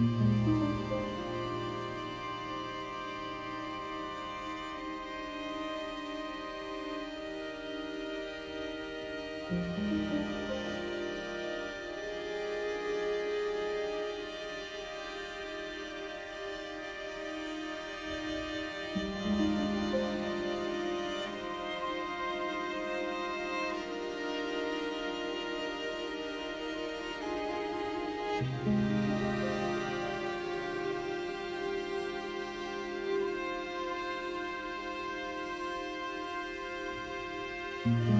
Música You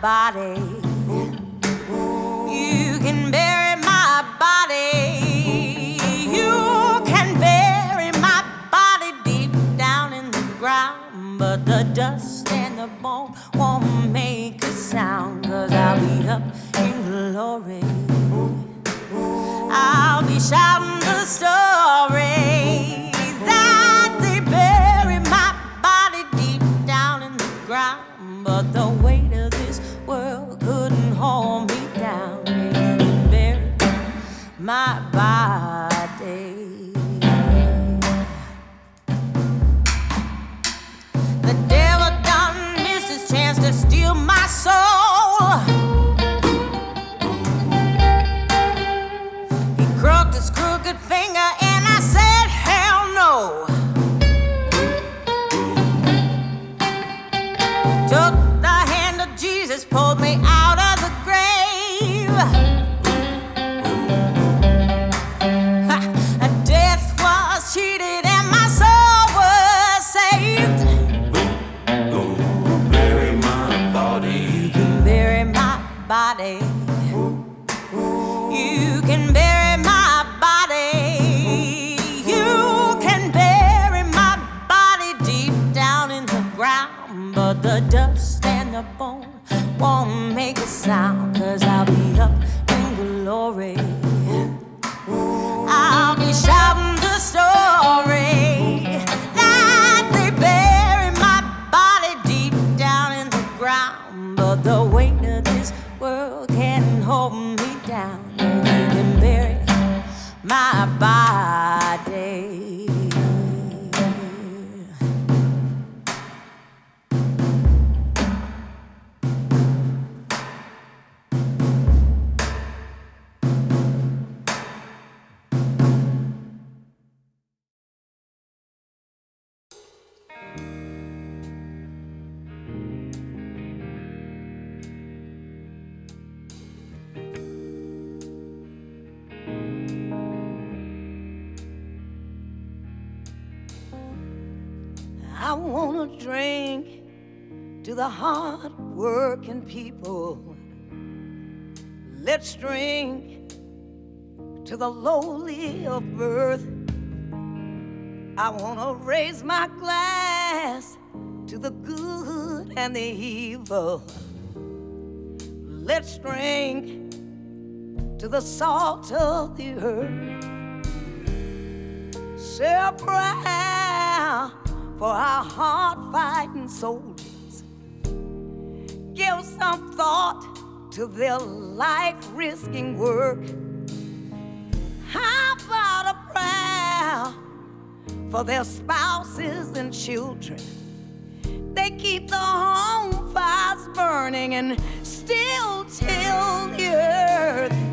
body. acabar. The hard working people. Let's drink to the lowly of birth. I want to raise my glass to the good and the evil. Let's drink to the salt of the earth. Say a prayer for our hard fighting soldiers some thought to their life risking work. How about a prayer for their spouses and children? They keep the home fires burning and still till the earth.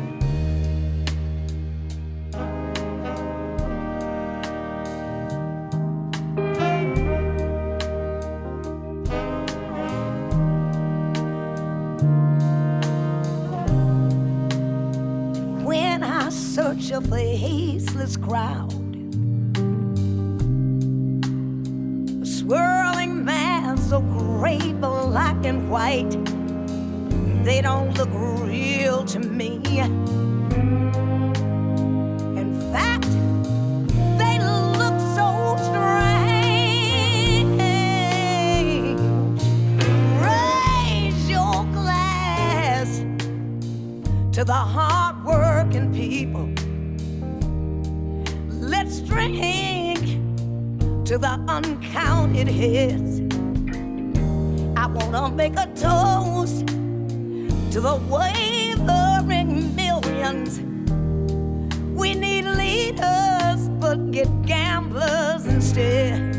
Crowd. A swirling mass of gray, black, and white. They don't look real to me. In fact, they look so strange. Raise your glass to the uncounted hits. I wanna make a toast to the wavering millions. We need leaders, but get gamblers instead.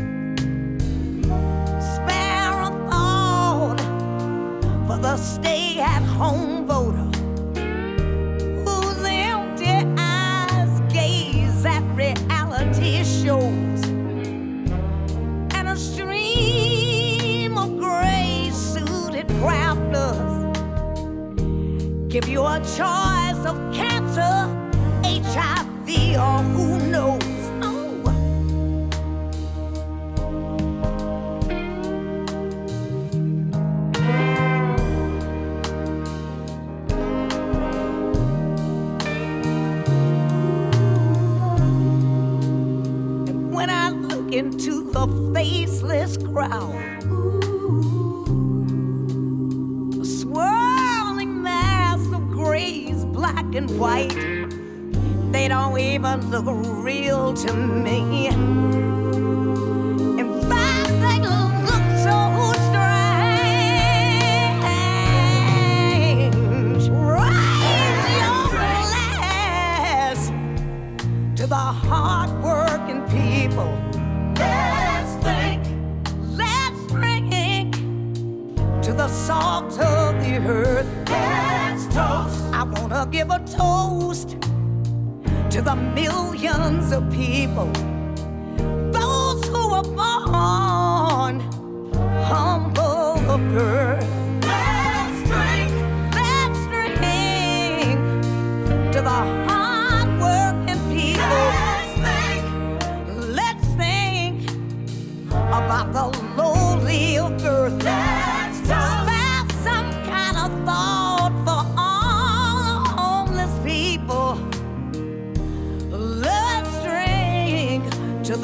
Spare a thought for the stay at home give you a choice of cancer, HIV, or who millions of people, those who were born.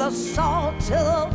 the salt to the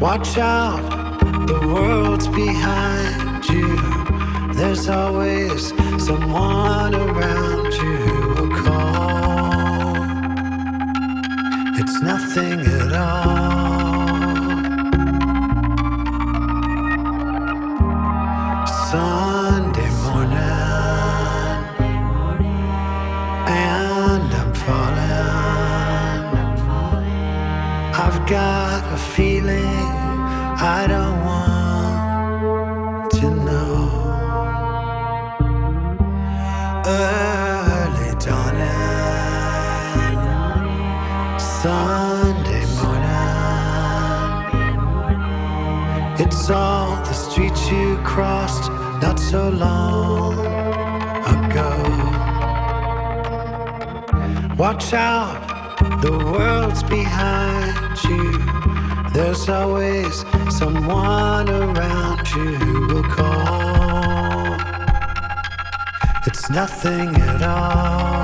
Watch out, the world's behind you. There's always someone around you who will call. It's nothing at all. So long ago. Watch out, the world's behind you. There's always someone around you who will call. It's nothing at all.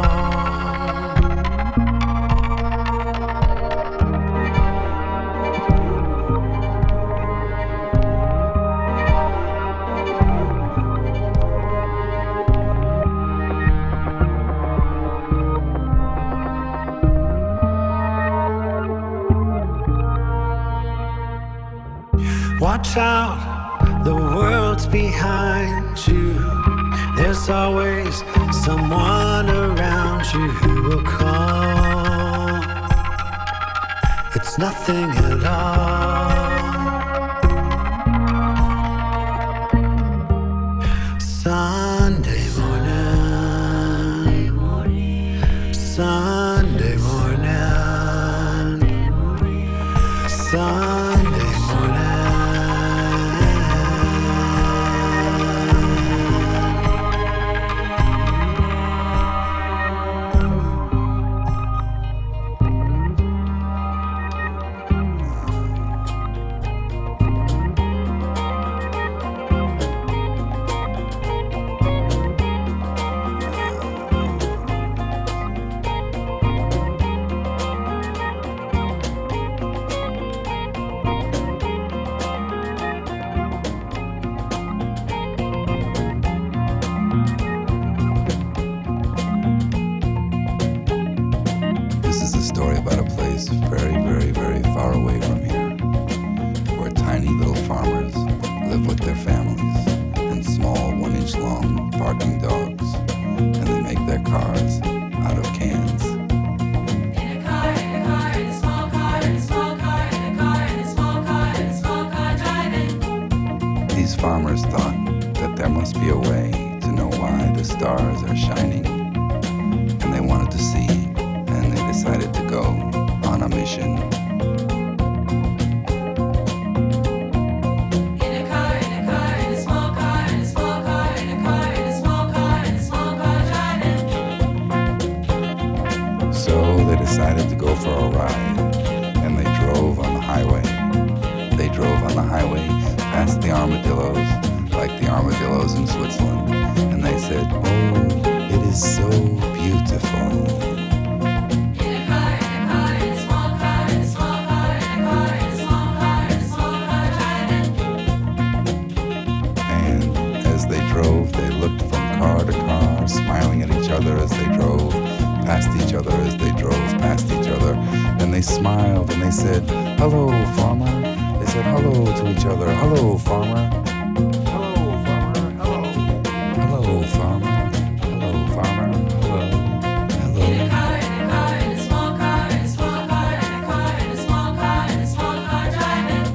Nothing at all. Sunday morning. Sunday morning. Sunday said, Hello, farmer. They said hello to each other. Hello, farmer. Hello, farmer. Hello. Hello, farmer. Hello, farmer. Hello. Hello. In a car, in a car, in a small car, in a small car, in a car, in a small car, in a small car driving.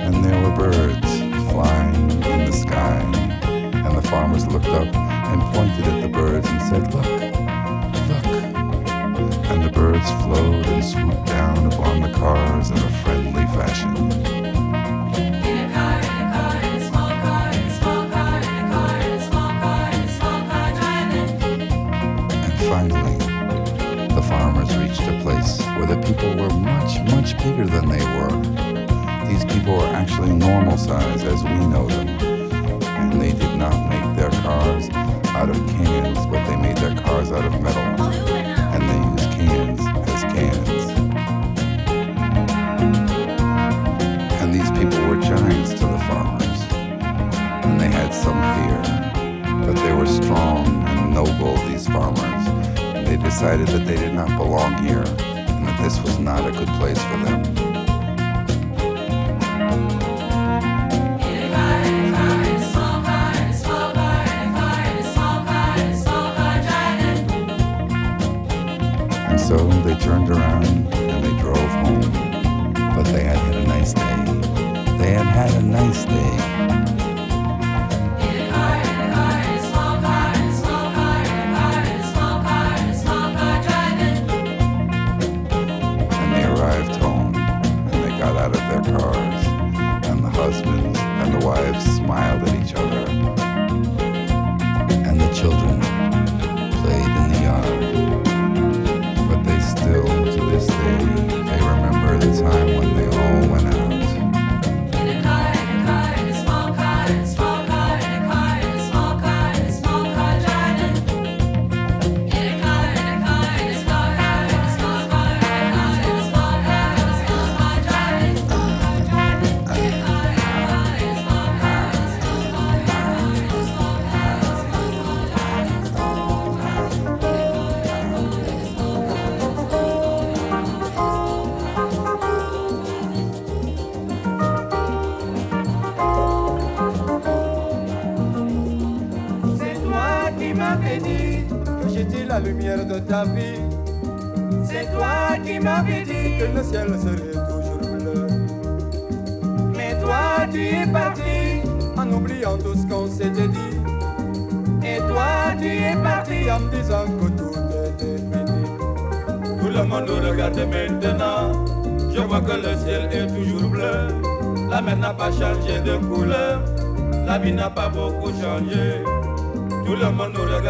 and there were birds flying in the sky. And the farmers looked up and pointed at the birds and said, Look, look. And swooped down upon the cars in a friendly fashion. Where the people were much, much bigger than they were. These people were actually normal size as we know them. And they did not make their cars out of cans, but they made their cars out of metal, decided that they did not belong here, and that this was not a good place for them.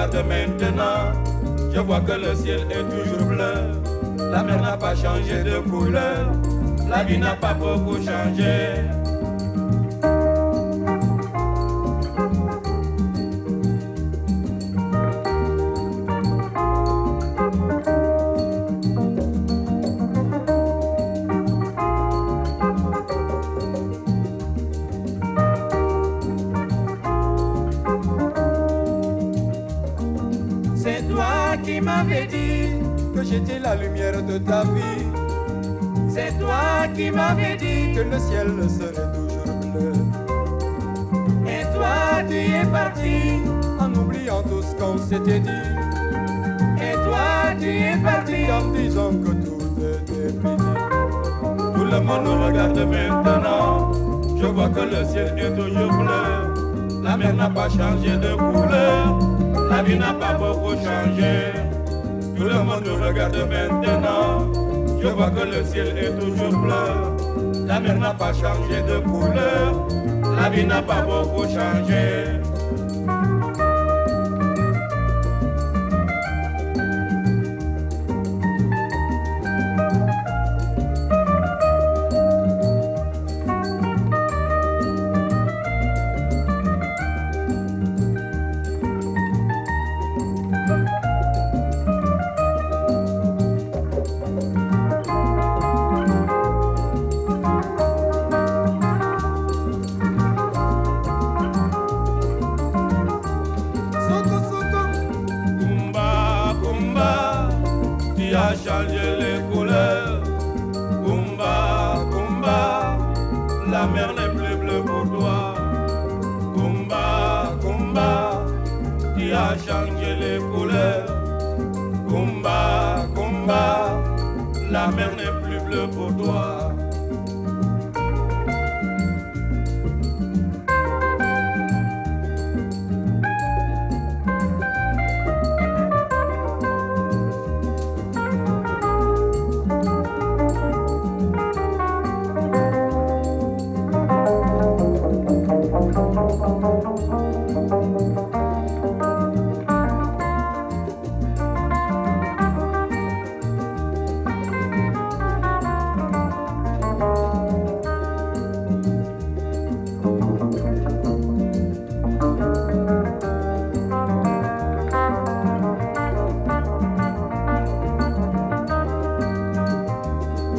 Regarde maintenant. Je vois que le ciel est toujours bleu. La mer n'a pas changé de couleur. La vie n'a pas beaucoup changé. Le monde nous regarde maintenant. Je vois que le ciel est toujours bleu. La mer n'a pas changé de couleur. La vie n'a pas beaucoup changé. Tout le monde nous regarde maintenant. Je vois que le ciel est toujours bleu. La mer n'a pas changé de couleur. La vie n'a pas beaucoup changé.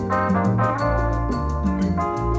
Thank you.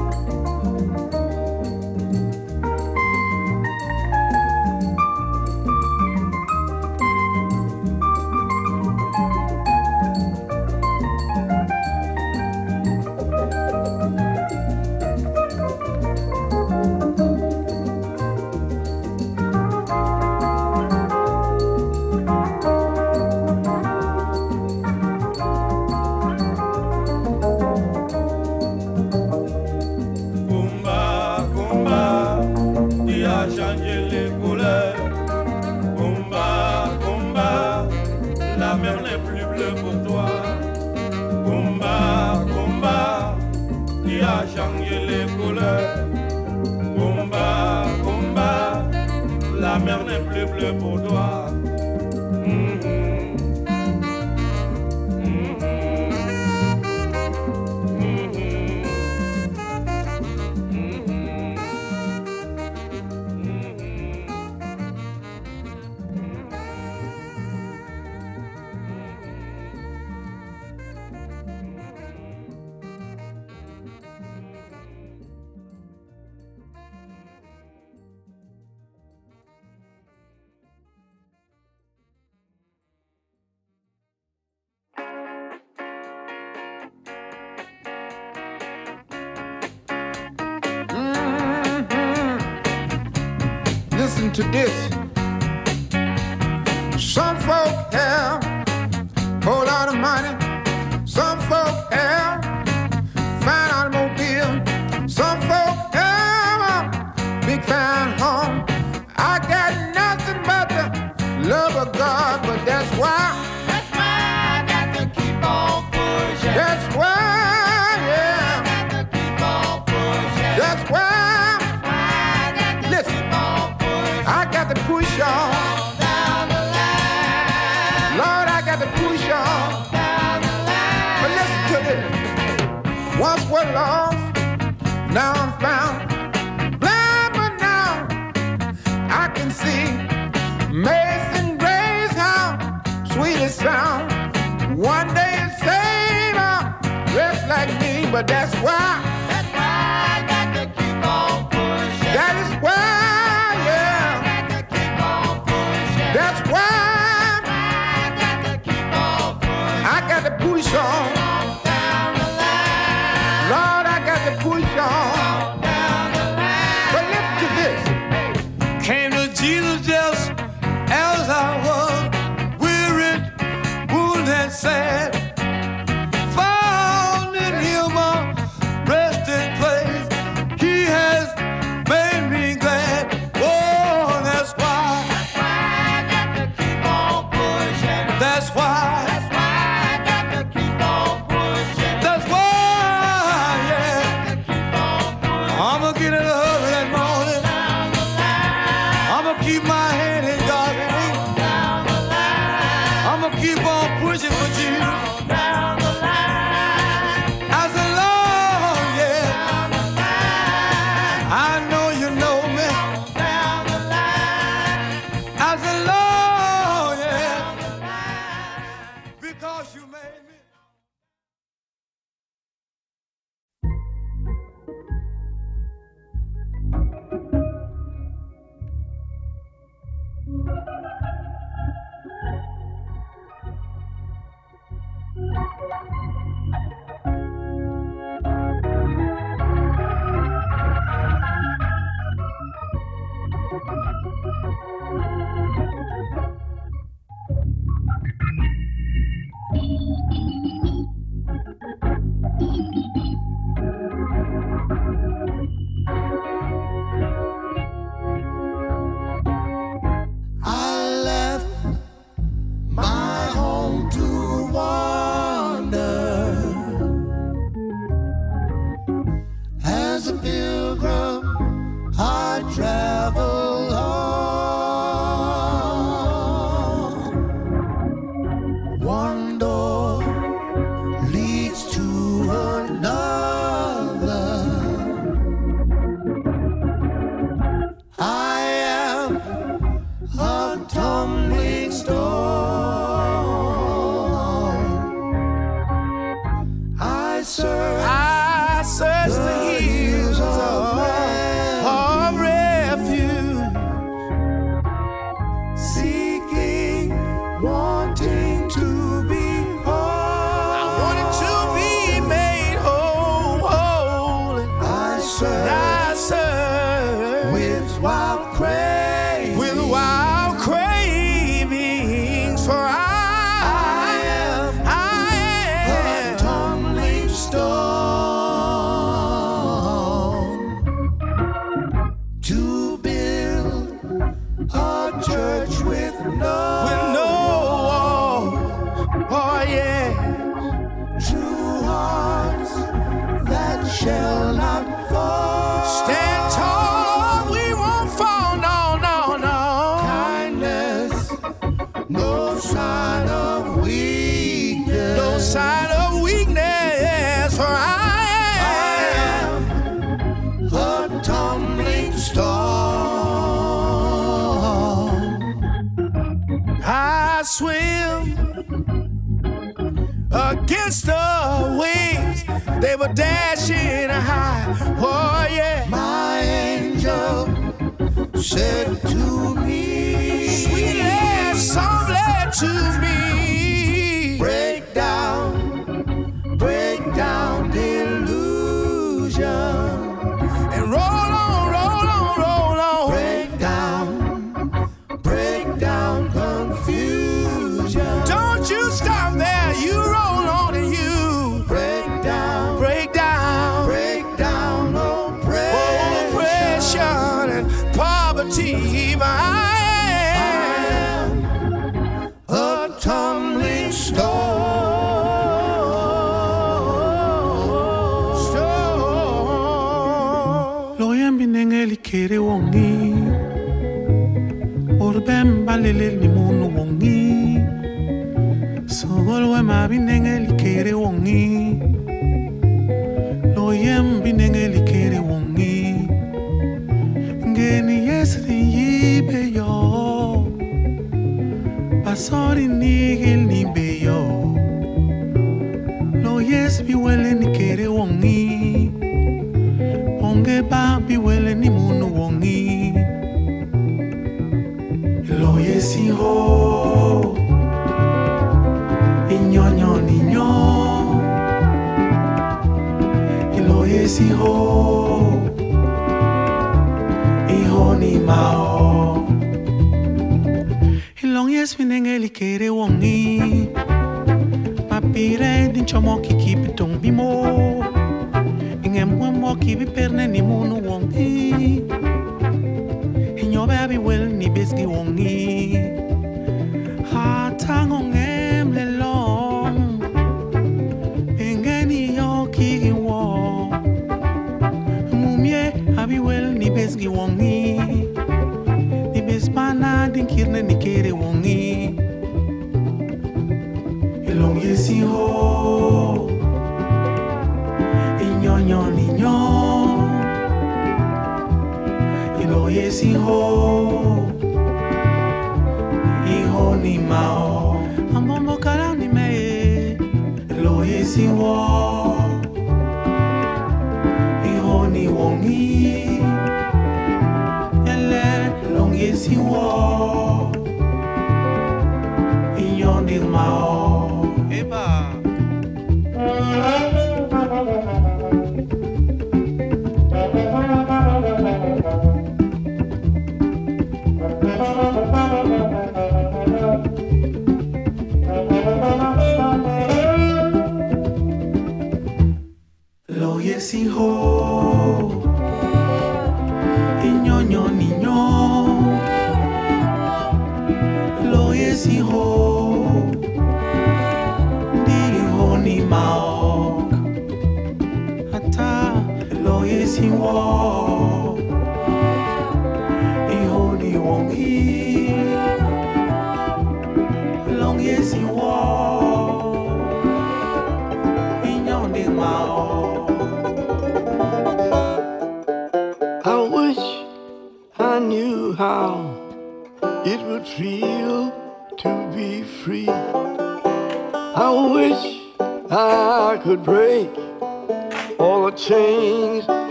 to this. but that's why. That's why I got to keep on pushing. That is why, yeah. I got. That's why I got to keep on pushing. I got to push on. A dash in dashing high. Oh yeah. My angel said to keep it.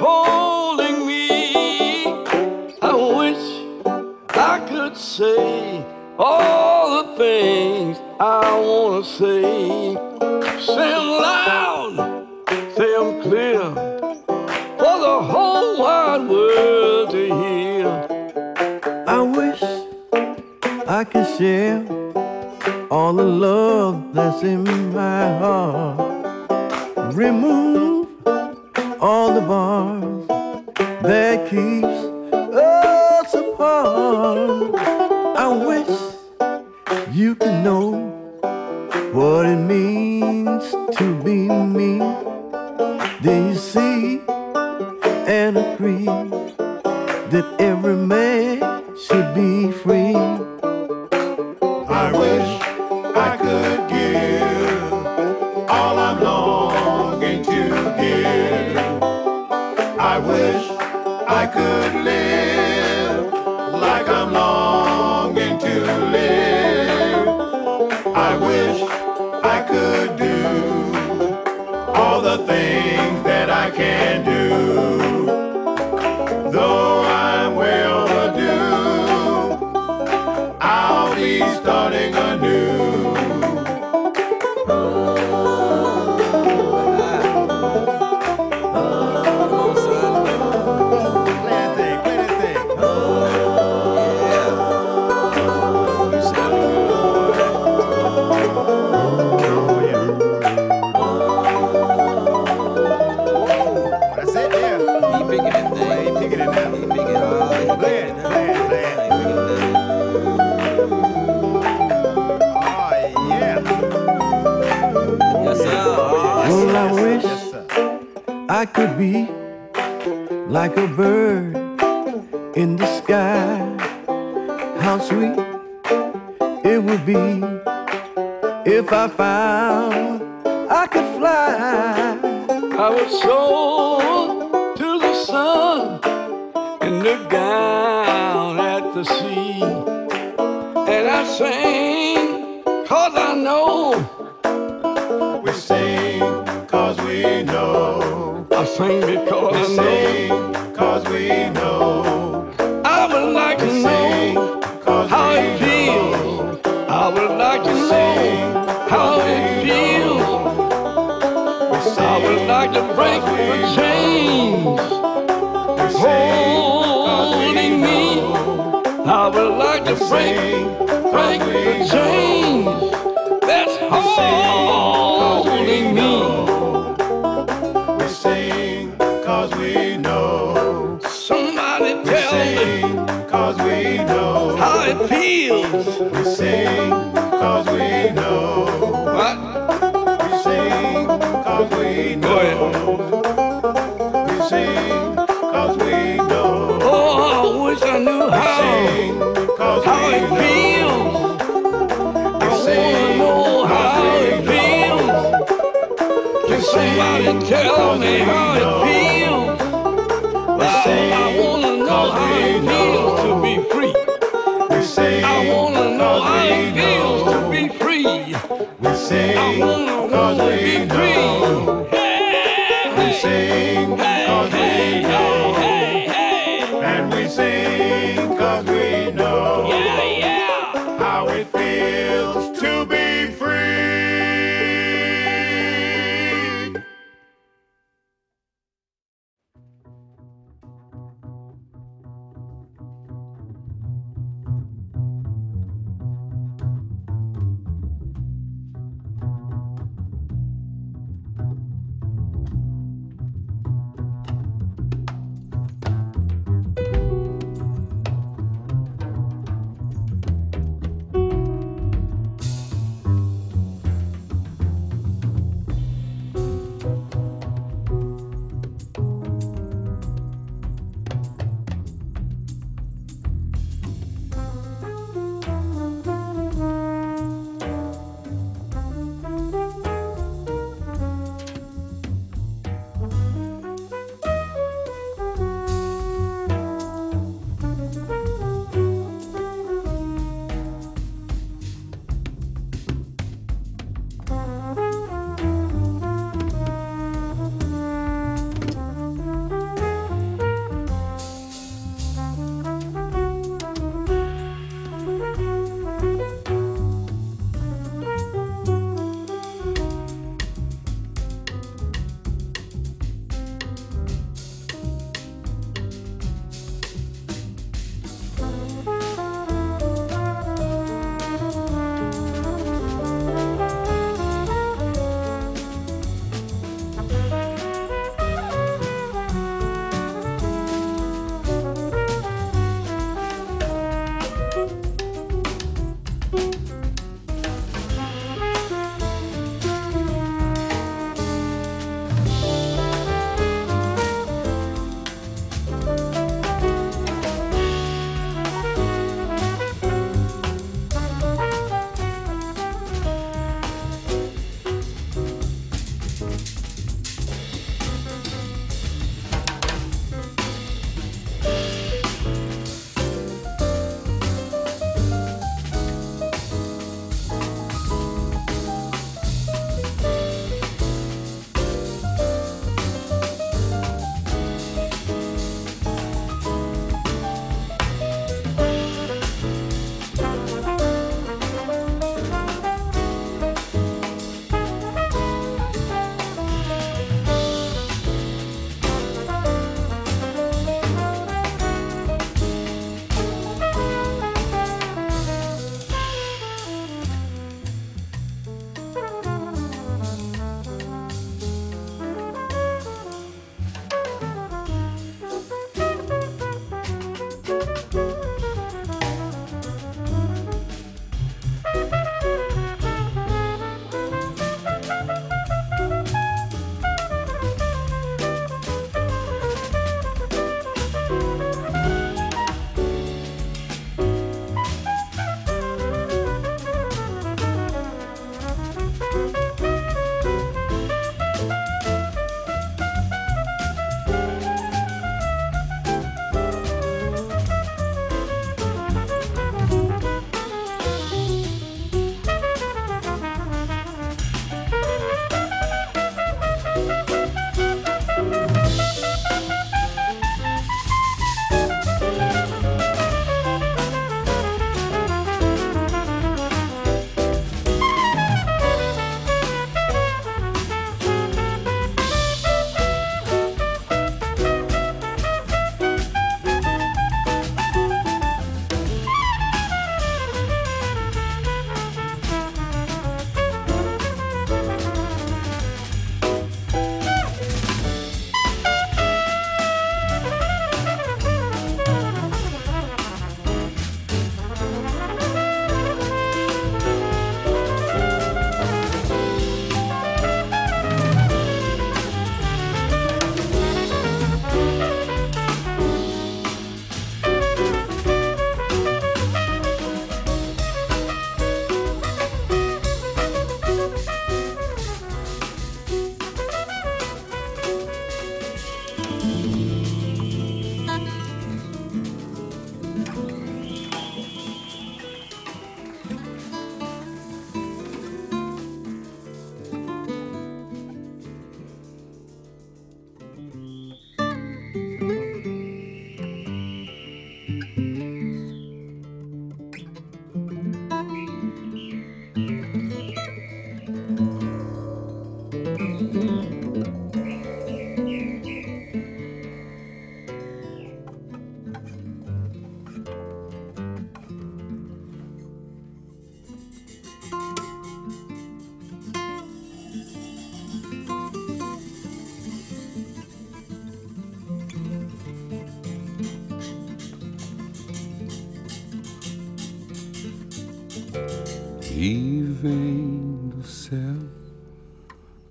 holding me. I wish I could say all the things I wanna say. Say them loud, say them clear, for the whole wide world to hear. I wish I could share all the love that's in my heart. Remove all the bars that keeps us apart. I wish you could know what it means to be me. Then you see and agree. Could be like a bird in the sky. How sweet it would be if I found I could fly. I would soar to the sun and look down at the sea. And I sing cause I know sing because We I know. Sing cause we know. I would like to know how it feels. I would like to know how it feels. I would like to break the chains. Holding me. I would like to break, break the chains. That's holding how. We sing cause we know. What? We sing cause we know. We sing cause we know. Oh, I wish I knew how, how we it know. feels. I wanna know how it feels. Can somebody tell me how it feels?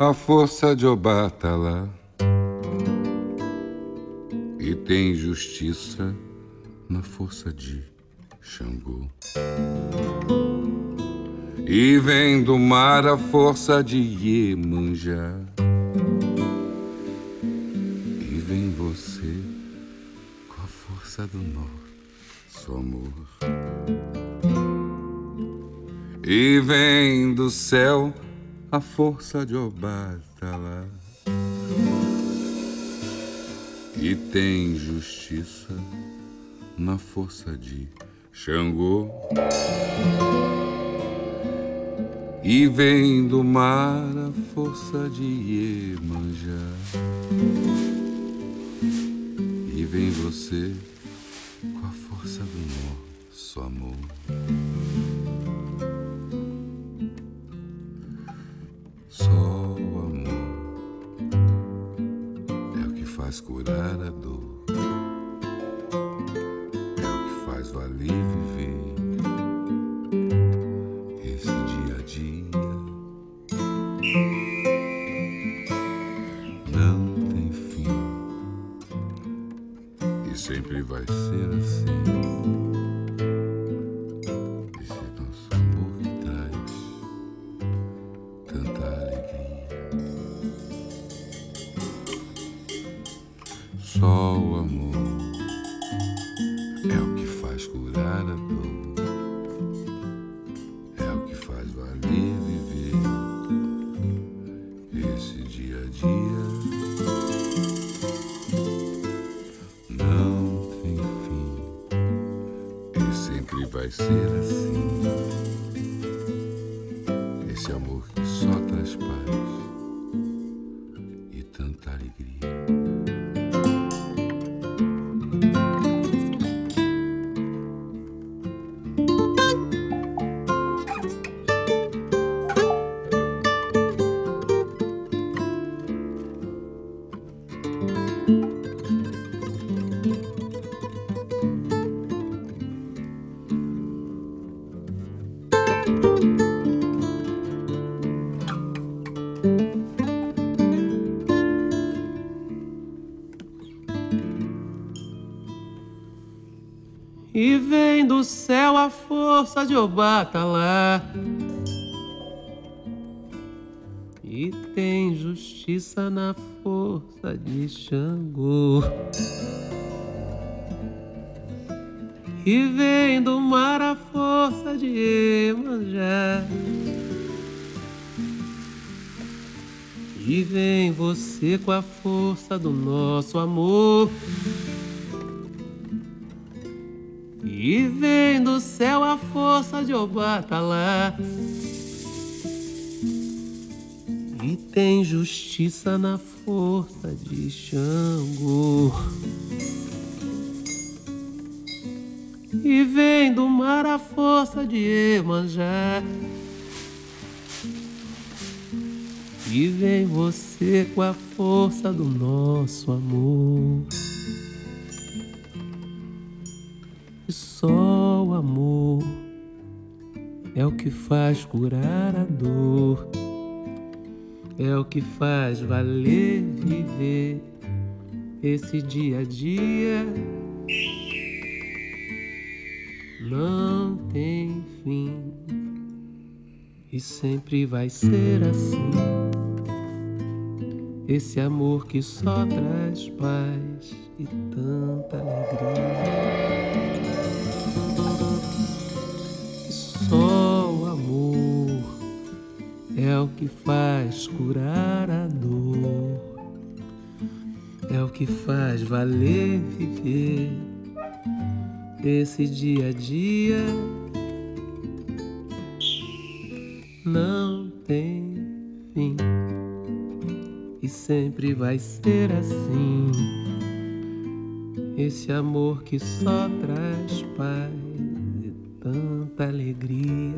A força de Obatala e tem justiça na força de Xangô. E vem do mar a força de Iemanjá. E vem você com a força do nosso amor. E vem do céu a força de Obatala. E tem justiça na força de Xangô. E vem do mar a força de Iemanjá. E vem você com a força do nosso amor. E vem do céu a força de Obatala. E tem justiça na força de Xangô. E vem do mar a força de Iemanjá. E vem você com a força do nosso amor. E vem do céu a força de Obatala. E tem justiça na força de Xangô. E vem do mar a força de Iemanjá. E vem você com a força do nosso amor. Só o amor é o que faz curar a dor, é o que faz valer viver esse dia a dia. Não tem fim e sempre vai ser assim. Esse amor que só traz paz e tanta alegria. Só o amor é o que faz curar a dor, é o que faz valer viver esse dia a dia. Não tem fim e sempre vai ser assim. Esse amor que só traz paz tanta alegria.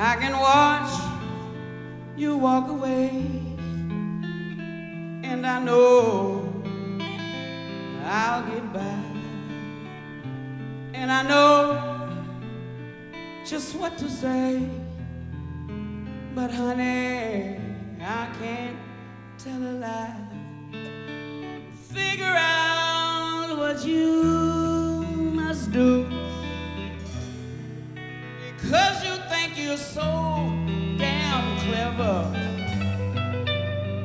I can watch you walk away, and I know I'll get by. And I know just what to say. But honey, I can't tell a lie. Figure out what you must do. Because you you're so damn clever.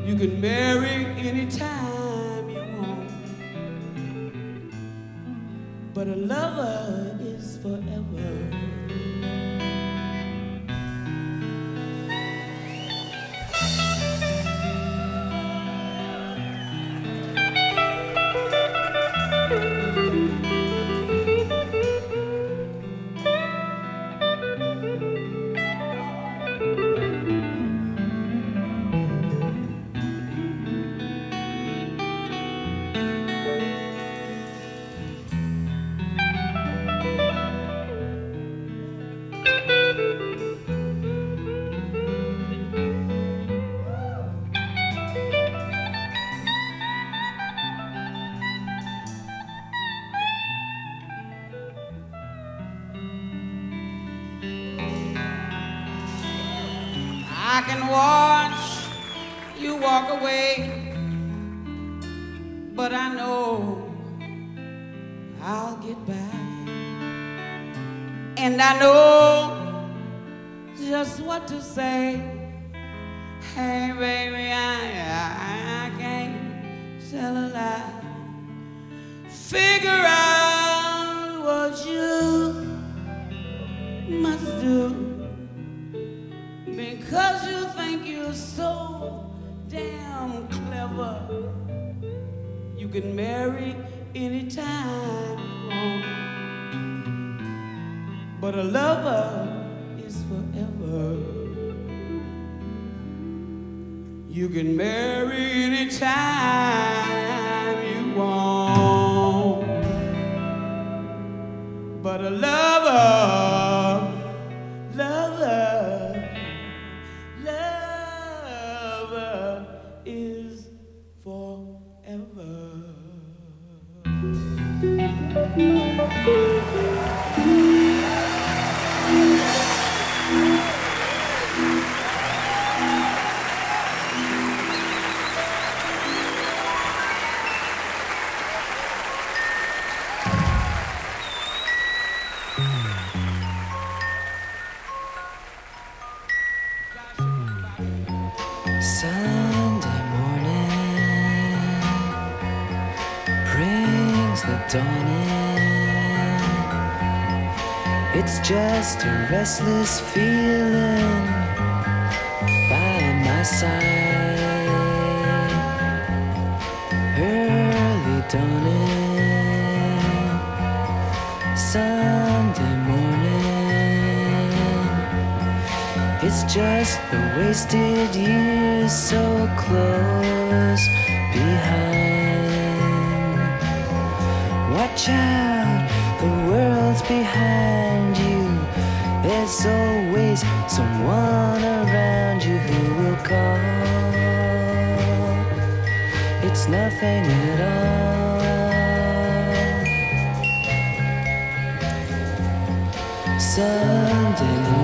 You can marry anytime you want. But a lover must do. Because you think you're so damn clever, you can marry anytime you want. But a lover is forever. You can marry anytime you want. But a lover, just a restless feeling by my side. Early dawning, Sunday morning. It's just the wasted years so close behind. Watch out, the world's behind you. There's always someone around you who will call. It's nothing at all. Sunday morning,